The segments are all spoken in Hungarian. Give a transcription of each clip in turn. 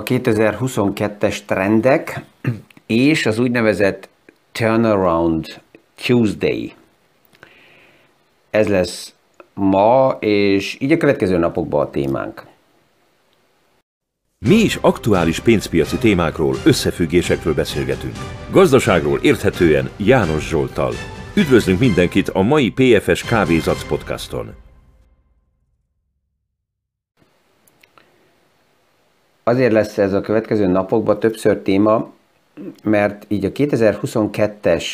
a 2022-es trendek és az úgynevezett Turnaround Tuesday. Ez lesz ma, és így a következő napokban a témánk. Mi is aktuális pénzpiaci témákról, összefüggésekről beszélgetünk. Gazdaságról érthetően János Zsoltal. Üdvözlünk mindenkit a mai PFS Kávézac podcaston. Azért lesz ez a következő napokban többször téma, mert így a 2022-es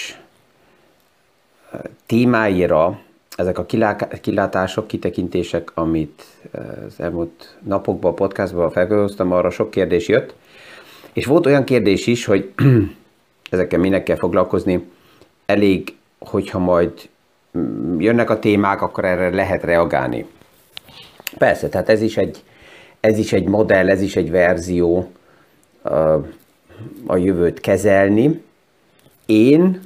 témáira ezek a kilátások, kitekintések, amit az elmúlt napokban, podcastban felhoztam, arra sok kérdés jött, és volt olyan kérdés is, hogy ezekkel minek kell foglalkozni, elég, hogyha majd mm, jönnek a témák, akkor erre lehet reagálni. Persze, tehát ez is egy, ez is egy modell, ez is egy verzió a jövőt kezelni. Én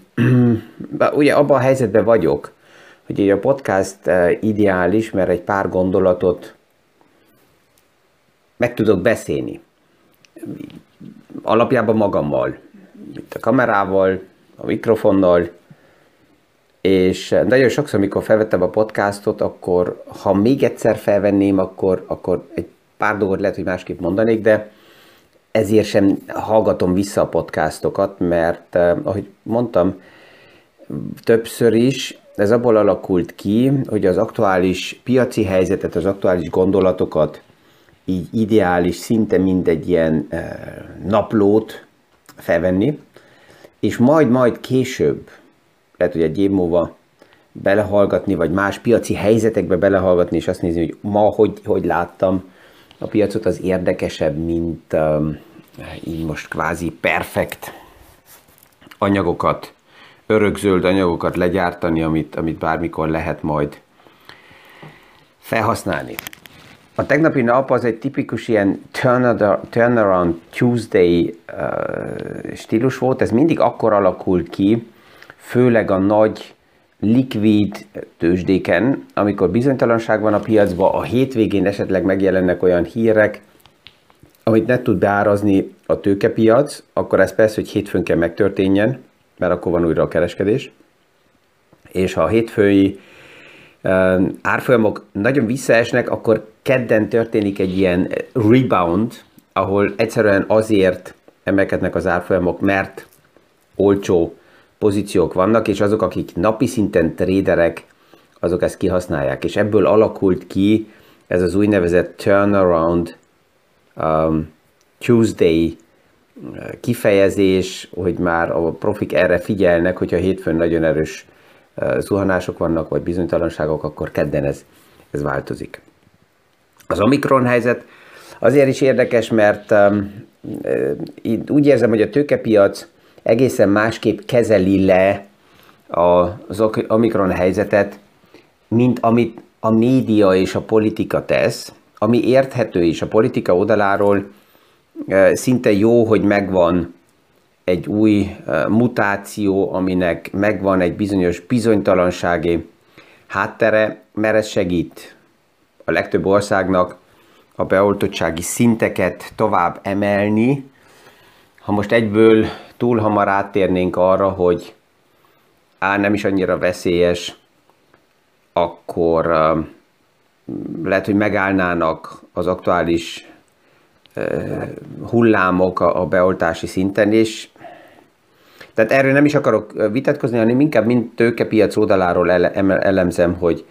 ugye abban a helyzetben vagyok, hogy a podcast ideális, mert egy pár gondolatot meg tudok beszélni. Alapjában magammal, itt a kamerával, a mikrofonnal, és nagyon sokszor, amikor felvettem a podcastot, akkor ha még egyszer felvenném, akkor, akkor egy pár dolgot lehet, hogy másképp mondanék, de ezért sem hallgatom vissza a podcastokat, mert eh, ahogy mondtam többször is, ez abból alakult ki, hogy az aktuális piaci helyzetet, az aktuális gondolatokat így ideális, szinte mindegy ilyen eh, naplót felvenni, és majd-majd később, lehet, hogy egy év múlva belehallgatni, vagy más piaci helyzetekbe belehallgatni, és azt nézni, hogy ma hogy, hogy láttam a piacot, az érdekesebb, mint um, így most kvázi perfekt anyagokat, örökzöld anyagokat legyártani, amit, amit bármikor lehet majd felhasználni. A tegnapi nap az egy tipikus ilyen turnaround Tuesday uh, stílus volt, ez mindig akkor alakul ki, főleg a nagy likvid tőzsdéken, amikor bizonytalanság van a piacban, a hétvégén esetleg megjelennek olyan hírek, amit ne tud beárazni a tőkepiac, akkor ez persze, hogy hétfőn kell megtörténjen, mert akkor van újra a kereskedés. És ha a hétfői árfolyamok nagyon visszaesnek, akkor kedden történik egy ilyen rebound, ahol egyszerűen azért emelkednek az árfolyamok, mert olcsó pozíciók vannak, és azok, akik napi szinten tréderek, azok ezt kihasználják. És ebből alakult ki ez az úgynevezett turnaround um, Tuesday uh, kifejezés, hogy már a profik erre figyelnek, hogyha hétfőn nagyon erős uh, zuhanások vannak, vagy bizonytalanságok, akkor kedden ez, ez változik. Az Omikron helyzet azért is érdekes, mert um, uh, úgy érzem, hogy a tőkepiac egészen másképp kezeli le az Omikron helyzetet, mint amit a média és a politika tesz, ami érthető is a politika oldaláról, szinte jó, hogy megvan egy új mutáció, aminek megvan egy bizonyos bizonytalansági háttere, mert ez segít a legtöbb országnak a beoltottsági szinteket tovább emelni. Ha most egyből túl hamar áttérnénk arra, hogy á, nem is annyira veszélyes, akkor lehet, hogy megállnának az aktuális hullámok a, beoltási szinten, és tehát erről nem is akarok vitatkozni, hanem inkább mint tőkepiac oldaláról ele, elemzem, hogy,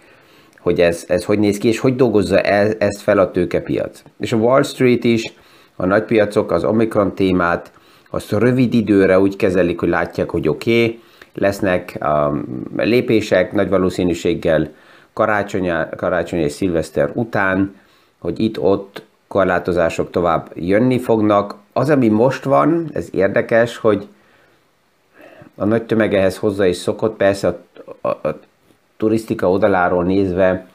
hogy ez, ez hogy néz ki, és hogy dolgozza ez, ezt fel a tőkepiac. És a Wall Street is, a nagypiacok az Omicron témát azt rövid időre úgy kezelik, hogy látják, hogy oké, okay, lesznek um, lépések nagy valószínűséggel karácsony, karácsony és szilveszter után, hogy itt-ott korlátozások tovább jönni fognak. Az, ami most van, ez érdekes, hogy a nagy tömeg hozzá is szokott, persze a, a, a turisztika oldaláról nézve,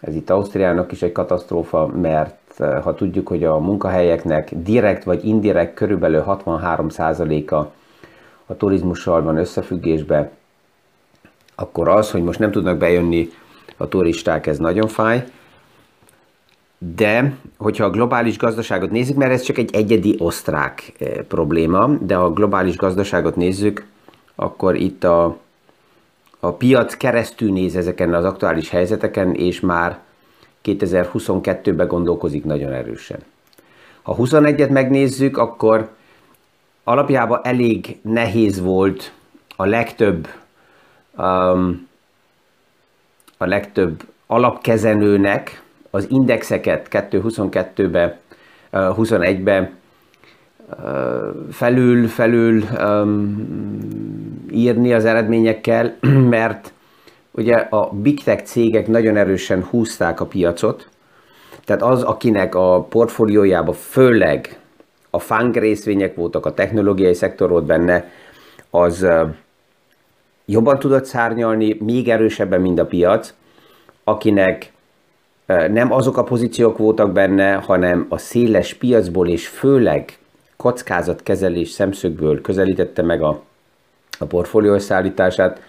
ez itt Ausztriának is egy katasztrófa, mert ha tudjuk, hogy a munkahelyeknek direkt vagy indirekt körülbelül 63%-a a turizmussal van összefüggésbe, akkor az, hogy most nem tudnak bejönni a turisták, ez nagyon fáj. de hogyha a globális gazdaságot nézzük, mert ez csak egy egyedi osztrák probléma, de ha a globális gazdaságot nézzük, akkor itt a, a piac keresztül néz ezeken az aktuális helyzeteken, és már 2022-ben gondolkozik nagyon erősen. Ha 21-et megnézzük, akkor alapjában elég nehéz volt a legtöbb um, a legtöbb alapkezenőnek az indexeket 2022-be, 21-be felül, felül um, írni az eredményekkel, mert ugye a big tech cégek nagyon erősen húzták a piacot, tehát az, akinek a portfóliójában főleg a fang részvények voltak, a technológiai szektor volt benne, az jobban tudott szárnyalni, még erősebben, mint a piac, akinek nem azok a pozíciók voltak benne, hanem a széles piacból és főleg kockázatkezelés szemszögből közelítette meg a, a portfólió szállítását,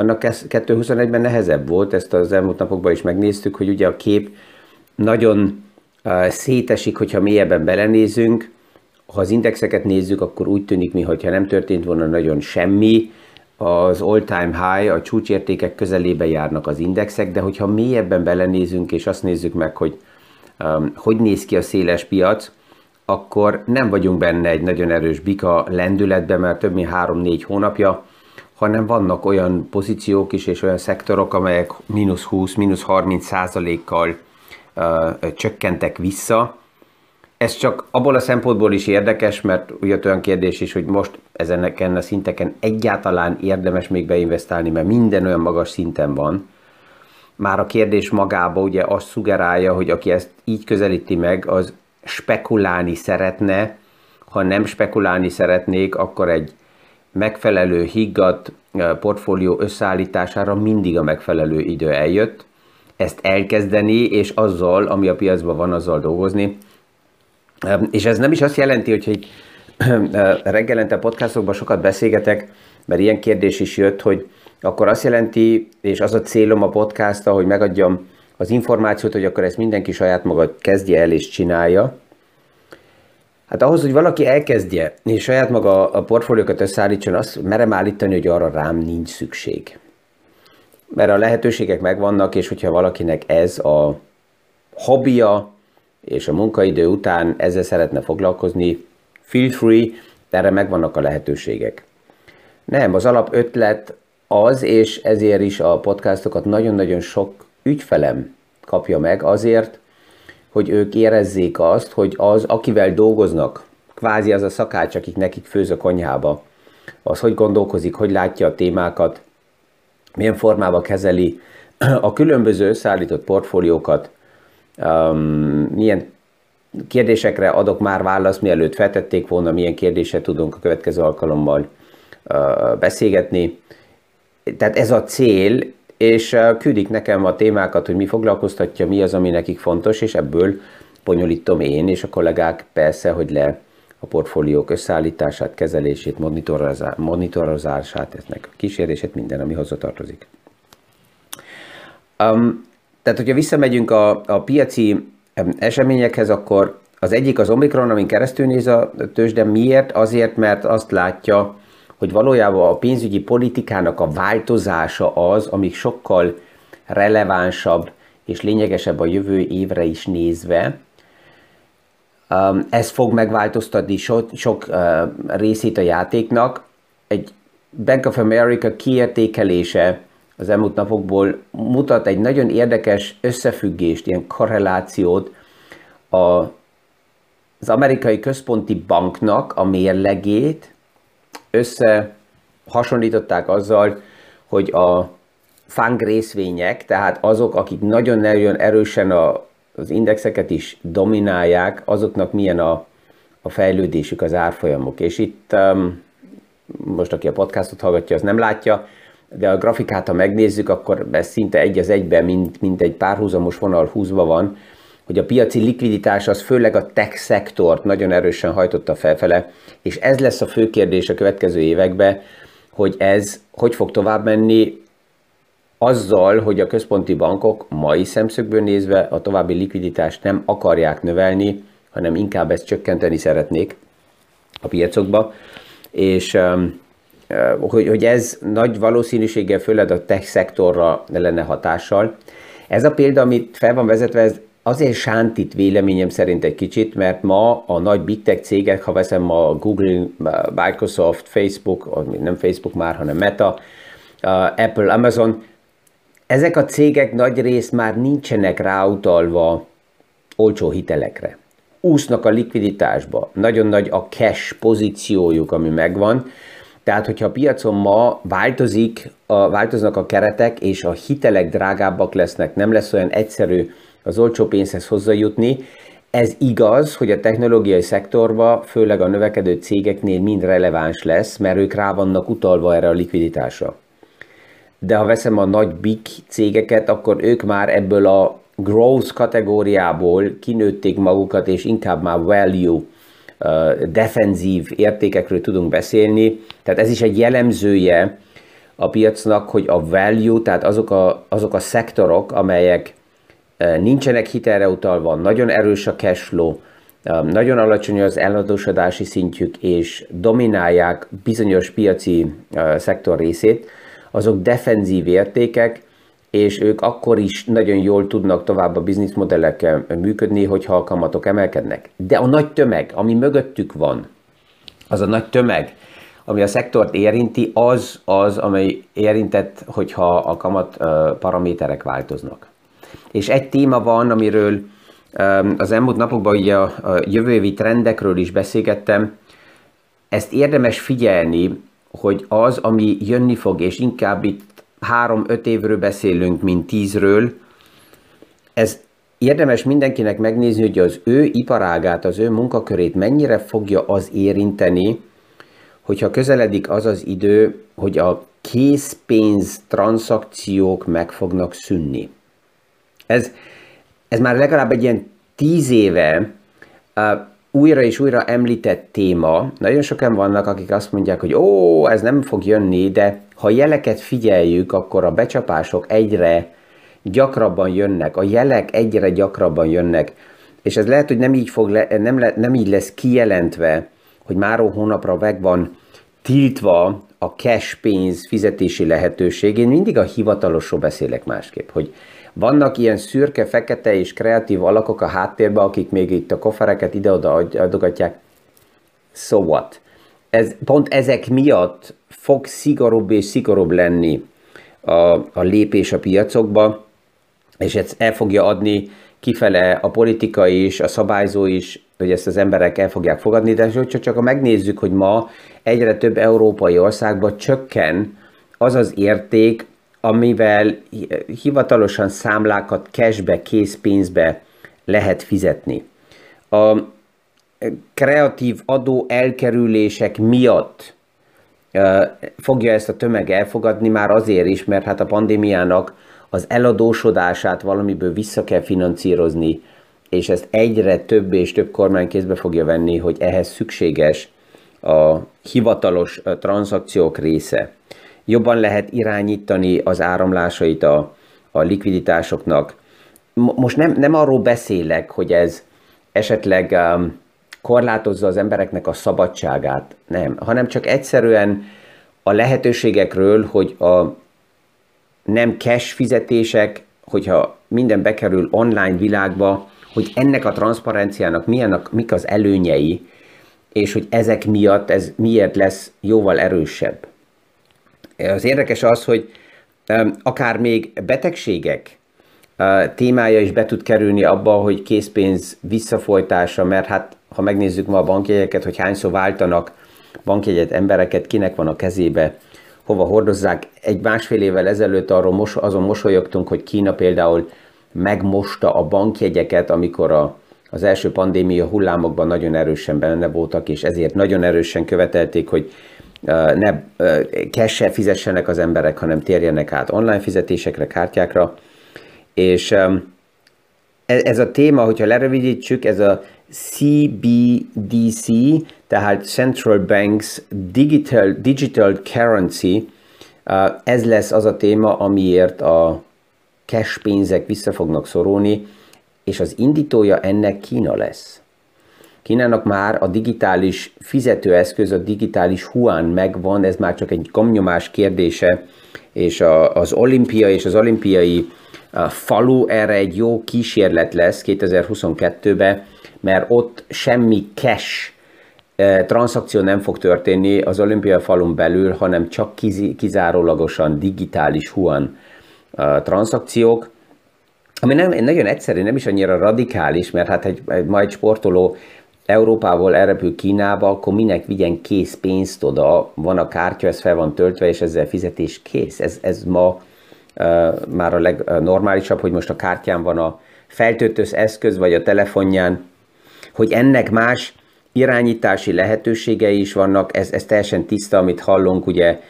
annak 2021-ben nehezebb volt, ezt az elmúlt napokban is megnéztük, hogy ugye a kép nagyon szétesik, hogyha mélyebben belenézünk, ha az indexeket nézzük, akkor úgy tűnik, mintha nem történt volna nagyon semmi, az all-time high, a csúcsértékek közelébe járnak az indexek, de hogyha mélyebben belenézünk, és azt nézzük meg, hogy um, hogy néz ki a széles piac, akkor nem vagyunk benne egy nagyon erős bika lendületben, mert több mint 3-4 hónapja, hanem vannak olyan pozíciók is, és olyan szektorok, amelyek mínusz 20, mínusz 30 százalékkal csökkentek vissza, ez csak abból a szempontból is érdekes, mert ugye olyan kérdés is, hogy most ezeneken a szinteken egyáltalán érdemes még beinvestálni, mert minden olyan magas szinten van. Már a kérdés magába ugye azt szugerálja, hogy aki ezt így közelíti meg, az spekulálni szeretne, ha nem spekulálni szeretnék, akkor egy megfelelő higgadt portfólió összeállítására mindig a megfelelő idő eljött. Ezt elkezdeni, és azzal, ami a piacban van, azzal dolgozni, és ez nem is azt jelenti, hogy egy reggelente podcastokban sokat beszélgetek, mert ilyen kérdés is jött, hogy akkor azt jelenti, és az a célom a podcast, hogy megadjam az információt, hogy akkor ezt mindenki saját maga kezdje el és csinálja. Hát ahhoz, hogy valaki elkezdje, és saját maga a portfóliókat összeállítson, azt merem állítani, hogy arra rám nincs szükség. Mert a lehetőségek megvannak, és hogyha valakinek ez a hobbija, és a munkaidő után ezzel szeretne foglalkozni, feel free, erre megvannak a lehetőségek. Nem, az alap ötlet az, és ezért is a podcastokat nagyon-nagyon sok ügyfelem kapja meg azért, hogy ők érezzék azt, hogy az, akivel dolgoznak, kvázi az a szakács, akik nekik főz a konyhába, az hogy gondolkozik, hogy látja a témákat, milyen formában kezeli a különböző összeállított portfóliókat, um, milyen kérdésekre adok már választ, mielőtt feltették volna, milyen kérdéset tudunk a következő alkalommal uh, beszélgetni. Tehát ez a cél, és küldik nekem a témákat, hogy mi foglalkoztatja, mi az, ami nekik fontos, és ebből bonyolítom én, és a kollégák persze, hogy le a portfóliók összeállítását, kezelését, monitorozását, eznek a kísérését, minden, ami hozzatartozik. Um, tehát, hogyha visszamegyünk a, a piaci eseményekhez, akkor az egyik az Omikron, amin keresztül néz a tőzsde. Miért? Azért, mert azt látja, hogy valójában a pénzügyi politikának a változása az, ami sokkal relevánsabb és lényegesebb a jövő évre is nézve. Ez fog megváltoztatni sok, sok részét a játéknak. Egy Bank of America kiértékelése az elmúlt napokból mutat egy nagyon érdekes összefüggést, ilyen korrelációt a, az amerikai központi banknak a mérlegét összehasonlították azzal, hogy a fang részvények, tehát azok, akik nagyon-nagyon erősen a, az indexeket is dominálják, azoknak milyen a, a fejlődésük, az árfolyamok. És itt um, most aki a podcastot hallgatja, az nem látja, de a grafikát, ha megnézzük, akkor ez szinte egy az egyben, mint, mint egy párhuzamos vonal húzva van, hogy a piaci likviditás az főleg a tech szektort nagyon erősen hajtotta felfele, és ez lesz a fő kérdés a következő években, hogy ez hogy fog tovább menni, azzal, hogy a központi bankok mai szemszögből nézve a további likviditást nem akarják növelni, hanem inkább ezt csökkenteni szeretnék a piacokba, és hogy, hogy ez nagy valószínűséggel főleg a tech szektorra lenne hatással. Ez a példa, amit fel van vezetve, ez azért sántít véleményem szerint egy kicsit, mert ma a nagy big tech cégek, ha veszem a Google, Microsoft, Facebook, nem Facebook már, hanem Meta, Apple, Amazon, ezek a cégek nagy rész már nincsenek ráutalva olcsó hitelekre. Úsznak a likviditásba, nagyon nagy a cash pozíciójuk, ami megvan, tehát, hogyha a piacon ma változik, a, változnak a keretek, és a hitelek drágábbak lesznek, nem lesz olyan egyszerű az olcsó pénzhez hozzájutni, ez igaz, hogy a technológiai szektorban, főleg a növekedő cégeknél mind releváns lesz, mert ők rá vannak utalva erre a likviditásra. De ha veszem a nagy big cégeket, akkor ők már ebből a growth kategóriából kinőtték magukat, és inkább már value defenzív értékekről tudunk beszélni. Tehát ez is egy jellemzője a piacnak, hogy a value, tehát azok a, azok a szektorok, amelyek nincsenek hitelre utalva, nagyon erős a cash flow, nagyon alacsony az eladósodási szintjük, és dominálják bizonyos piaci szektor részét, azok defenzív értékek, és ők akkor is nagyon jól tudnak tovább a bizniszmodellekkel működni, hogyha a kamatok emelkednek. De a nagy tömeg, ami mögöttük van, az a nagy tömeg, ami a szektort érinti, az az, amely érintett, hogyha a kamat paraméterek változnak. És egy téma van, amiről az elmúlt napokban ugye a jövő évi trendekről is beszélgettem, ezt érdemes figyelni, hogy az, ami jönni fog, és inkább itt három-öt évről beszélünk, mint tízről. Ez érdemes mindenkinek megnézni, hogy az ő iparágát, az ő munkakörét mennyire fogja az érinteni, hogyha közeledik az az idő, hogy a készpénz transzakciók meg fognak szűnni. Ez, ez már legalább egy ilyen tíz éve uh, újra és újra említett téma. Nagyon sokan vannak, akik azt mondják, hogy ó, ez nem fog jönni, de ha jeleket figyeljük, akkor a becsapások egyre gyakrabban jönnek, a jelek egyre gyakrabban jönnek, és ez lehet, hogy nem így, fog le, nem, le, nem így lesz kijelentve, hogy máró hónapra meg van tiltva a cash pénz fizetési lehetőség. Én mindig a hivatalosról beszélek másképp, hogy vannak ilyen szürke, fekete és kreatív alakok a háttérben, akik még itt a kofereket ide-oda adogatják. So what? Ez, pont ezek miatt fog szigorúbb és szigorúbb lenni a, a lépés a piacokba, és ez el fogja adni kifele a politika is, a szabályzó is, hogy ezt az emberek el fogják fogadni, de hogyha csak megnézzük, hogy ma egyre több európai országban csökken az az érték, amivel hivatalosan számlákat cashbe, készpénzbe lehet fizetni. A kreatív adó elkerülések miatt fogja ezt a tömeg elfogadni már azért is, mert hát a pandémiának az eladósodását valamiből vissza kell financírozni, és ezt egyre több és több kormány kézbe fogja venni, hogy ehhez szükséges a hivatalos tranzakciók része. Jobban lehet irányítani az áramlásait a, a likviditásoknak. Most nem, nem arról beszélek, hogy ez esetleg um, korlátozza az embereknek a szabadságát, nem, hanem csak egyszerűen a lehetőségekről, hogy a nem cash fizetések, hogyha minden bekerül online világba, hogy ennek a transzparenciának milyen a, mik az előnyei, és hogy ezek miatt ez miért lesz jóval erősebb. Az érdekes az, hogy akár még betegségek témája is be tud kerülni abba, hogy készpénz visszafolytása, mert hát ha megnézzük ma a bankjegyeket, hogy hányszor váltanak bankjegyet embereket, kinek van a kezébe, hova hordozzák. Egy másfél évvel ezelőtt arról mos, azon mosolyogtunk, hogy Kína például megmosta a bankjegyeket, amikor a, az első pandémia hullámokban nagyon erősen benne voltak, és ezért nagyon erősen követelték, hogy ne cash fizessenek az emberek, hanem térjenek át online fizetésekre, kártyákra. És e, ez a téma, hogyha lerövidítsük, ez a CBDC, tehát Central Banks Digital, Digital Currency, Ez lesz az a téma, amiért a cash pénzek vissza fognak szorulni, és az indítója ennek Kína lesz. Kínának már a digitális fizetőeszköz, a digitális huán megvan, ez már csak egy gomnyomás kérdése, és a, az olimpia és az olimpiai a falu erre egy jó kísérlet lesz 2022-ben, mert ott semmi cash transzakció nem fog történni az olimpia falun belül, hanem csak kizárólagosan digitális huan transzakciók, ami nem, nagyon egyszerű, nem is annyira radikális, mert hát egy, egy majd sportoló Európából elrepül Kínába, akkor minek vigyen kész pénzt oda, van a kártya, ez fel van töltve, és ezzel fizetés kész. Ez, ez ma uh, már a legnormálisabb, hogy most a kártyán van a feltöltős eszköz, vagy a telefonján, hogy ennek más irányítási lehetőségei is vannak, ez, ez teljesen tiszta, amit hallunk ugye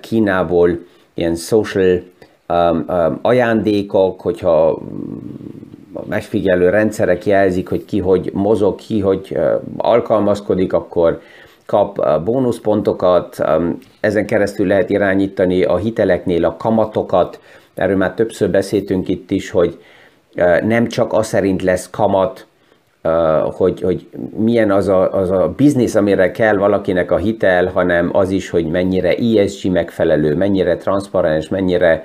Kínából, ilyen social um, um, ajándékok, hogyha megfigyelő rendszerek jelzik, hogy ki hogy mozog, ki hogy alkalmazkodik, akkor kap bónuszpontokat, ezen keresztül lehet irányítani a hiteleknél a kamatokat, erről már többször beszéltünk itt is, hogy nem csak az szerint lesz kamat, hogy, hogy milyen az a, az a biznisz, amire kell valakinek a hitel, hanem az is, hogy mennyire ESG megfelelő, mennyire transzparens, mennyire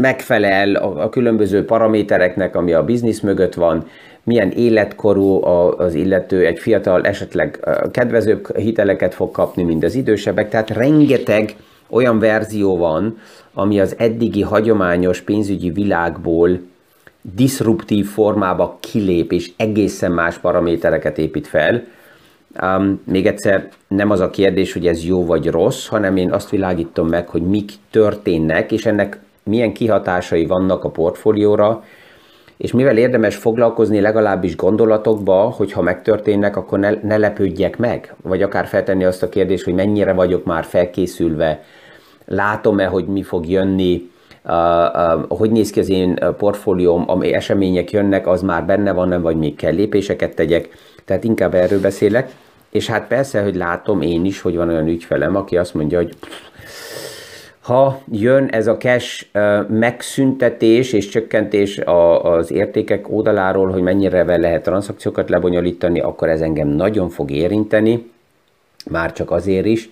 megfelel a, a különböző paramétereknek, ami a biznisz mögött van, milyen életkorú az illető, egy fiatal esetleg kedvezőbb hiteleket fog kapni, mint az idősebbek, tehát rengeteg olyan verzió van, ami az eddigi hagyományos pénzügyi világból diszruptív formába kilép, és egészen más paramétereket épít fel. Um, még egyszer nem az a kérdés, hogy ez jó vagy rossz, hanem én azt világítom meg, hogy mik történnek, és ennek milyen kihatásai vannak a portfólióra, és mivel érdemes foglalkozni legalábbis gondolatokba, hogy ha megtörténnek, akkor ne, ne lepődjek meg, vagy akár feltenni azt a kérdést, hogy mennyire vagyok már felkészülve, látom-e, hogy mi fog jönni, uh, uh, hogy néz ki az én portfólióm, ami események jönnek, az már benne van, vagy még kell lépéseket tegyek, tehát inkább erről beszélek. És hát persze, hogy látom én is, hogy van olyan ügyfelem, aki azt mondja, hogy ha jön ez a cash megszüntetés és csökkentés az értékek oldaláról, hogy mennyire lehet transzakciókat lebonyolítani, akkor ez engem nagyon fog érinteni, már csak azért is,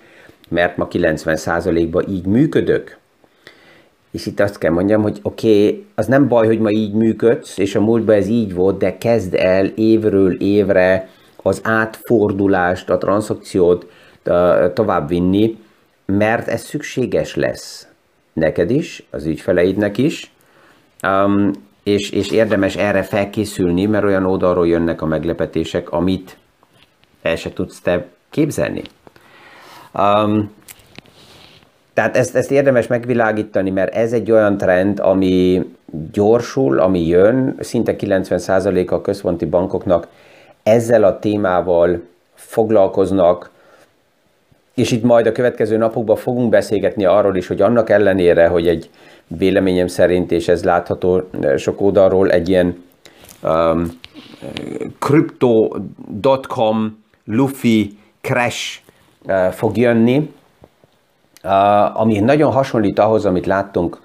mert ma 90%-ban így működök. És itt azt kell mondjam, hogy oké, okay, az nem baj, hogy ma így működsz, és a múltban ez így volt, de kezd el évről évre az átfordulást, a transzakciót tovább vinni, mert ez szükséges lesz. Neked is, az ügyfeleidnek is, um, és, és érdemes erre felkészülni, mert olyan oldalról jönnek a meglepetések, amit el se tudsz te képzelni. Um, tehát ezt, ezt érdemes megvilágítani, mert ez egy olyan trend, ami gyorsul, ami jön, szinte 90% a központi bankoknak ezzel a témával foglalkoznak, és itt majd a következő napokban fogunk beszélgetni arról is, hogy annak ellenére, hogy egy véleményem szerint, és ez látható sok oldalról, egy ilyen um, crypto.com luffy crash uh, fog jönni, uh, ami nagyon hasonlít ahhoz, amit láttunk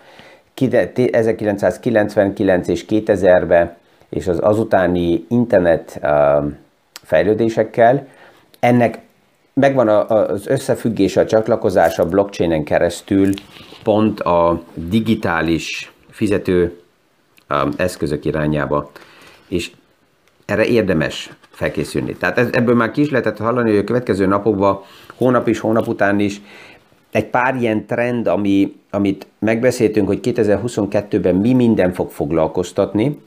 1999 és 2000-ben, és az azutáni internet uh, fejlődésekkel. Ennek megvan az összefüggés, a csatlakozás a blockchainen keresztül pont a digitális fizető um, eszközök irányába, és erre érdemes felkészülni. Tehát ebből már ki lehetett hallani, hogy a következő napokban, hónap is, hónap után is egy pár ilyen trend, ami, amit megbeszéltünk, hogy 2022-ben mi minden fog foglalkoztatni,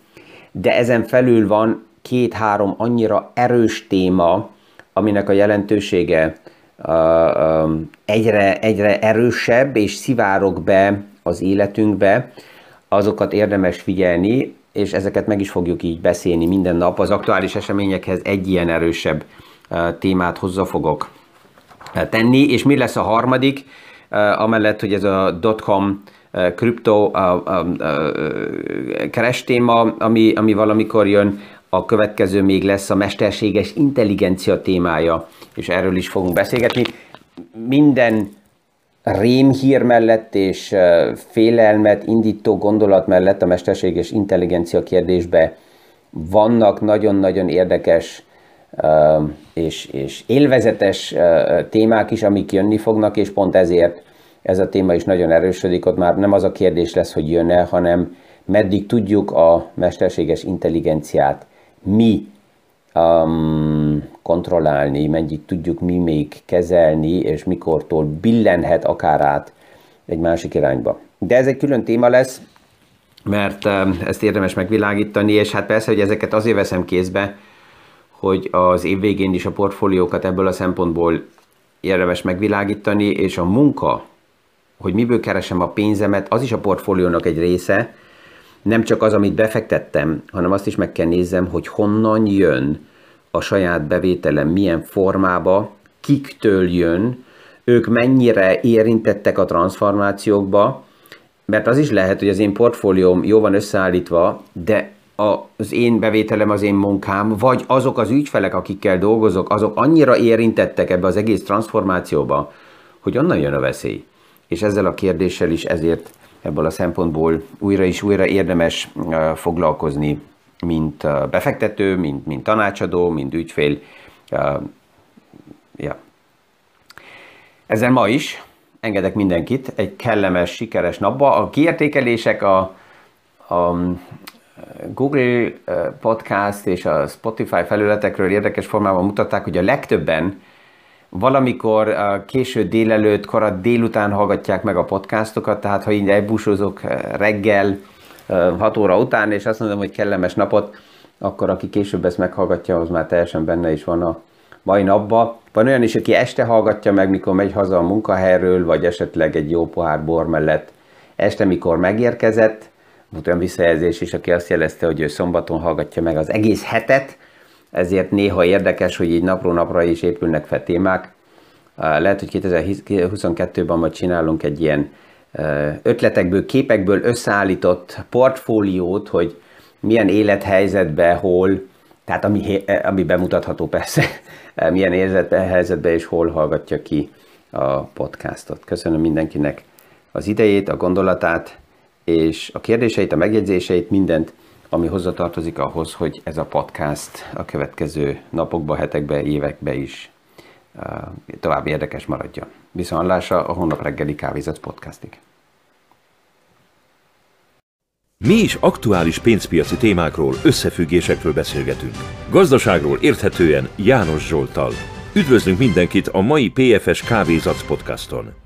de ezen felül van két-három annyira erős téma, aminek a jelentősége egyre, egyre erősebb és szivárok be az életünkbe, azokat érdemes figyelni, és ezeket meg is fogjuk így beszélni minden nap. Az aktuális eseményekhez egy ilyen erősebb témát hozzá fogok tenni, és mi lesz a harmadik, amellett, hogy ez a dotcom kripto keres téma, ami, ami valamikor jön, a következő még lesz a mesterséges intelligencia témája, és erről is fogunk beszélgetni. Minden rémhír mellett és félelmet indító gondolat mellett a mesterséges intelligencia kérdésbe vannak nagyon-nagyon érdekes és, és élvezetes témák is, amik jönni fognak, és pont ezért ez a téma is nagyon erősödik, ott már nem az a kérdés lesz, hogy jön-e, hanem meddig tudjuk a mesterséges intelligenciát mi um, kontrollálni, meddig tudjuk mi még kezelni, és mikortól billenhet akár át egy másik irányba. De ez egy külön téma lesz, mert um, ezt érdemes megvilágítani, és hát persze, hogy ezeket azért veszem kézbe, hogy az év végén is a portfóliókat ebből a szempontból érdemes megvilágítani, és a munka, hogy miből keresem a pénzemet, az is a portfóliónak egy része, nem csak az, amit befektettem, hanem azt is meg kell nézzem, hogy honnan jön a saját bevételem, milyen formába, kiktől jön, ők mennyire érintettek a transformációkba, mert az is lehet, hogy az én portfólióm jó van összeállítva, de az én bevételem, az én munkám, vagy azok az ügyfelek, akikkel dolgozok, azok annyira érintettek ebbe az egész transformációba, hogy onnan jön a veszély. És ezzel a kérdéssel is ezért ebből a szempontból újra és újra érdemes foglalkozni, mint befektető, mint, mint tanácsadó, mint ügyfél. Ja. Ezzel ma is engedek mindenkit egy kellemes, sikeres napba. A kiértékelések a, a Google Podcast és a Spotify felületekről érdekes formában mutatták, hogy a legtöbben valamikor késő délelőtt, korat délután hallgatják meg a podcastokat, tehát ha így elbúsózok reggel, 6 óra után, és azt mondom, hogy kellemes napot, akkor aki később ezt meghallgatja, az már teljesen benne is van a mai napba. Van olyan is, aki este hallgatja meg, mikor megy haza a munkahelyről, vagy esetleg egy jó pohár bor mellett este, mikor megérkezett. Volt olyan visszajelzés is, aki azt jelezte, hogy ő szombaton hallgatja meg az egész hetet, ezért néha érdekes, hogy így napról napra is épülnek fel témák. Lehet, hogy 2022-ben majd csinálunk egy ilyen ötletekből, képekből összeállított portfóliót, hogy milyen élethelyzetben, hol, tehát ami, ami bemutatható persze, milyen élethelyzetben és hol hallgatja ki a podcastot. Köszönöm mindenkinek az idejét, a gondolatát, és a kérdéseit, a megjegyzéseit, mindent, ami hozzatartozik ahhoz, hogy ez a podcast a következő napokban, hetekben, években is tovább érdekes maradjon. Viszontlásra a hónap reggeli kávézat podcastig. Mi is aktuális pénzpiaci témákról, összefüggésekről beszélgetünk. Gazdaságról érthetően János Zsoltal. Üdvözlünk mindenkit a mai PFS Kávézac podcaston!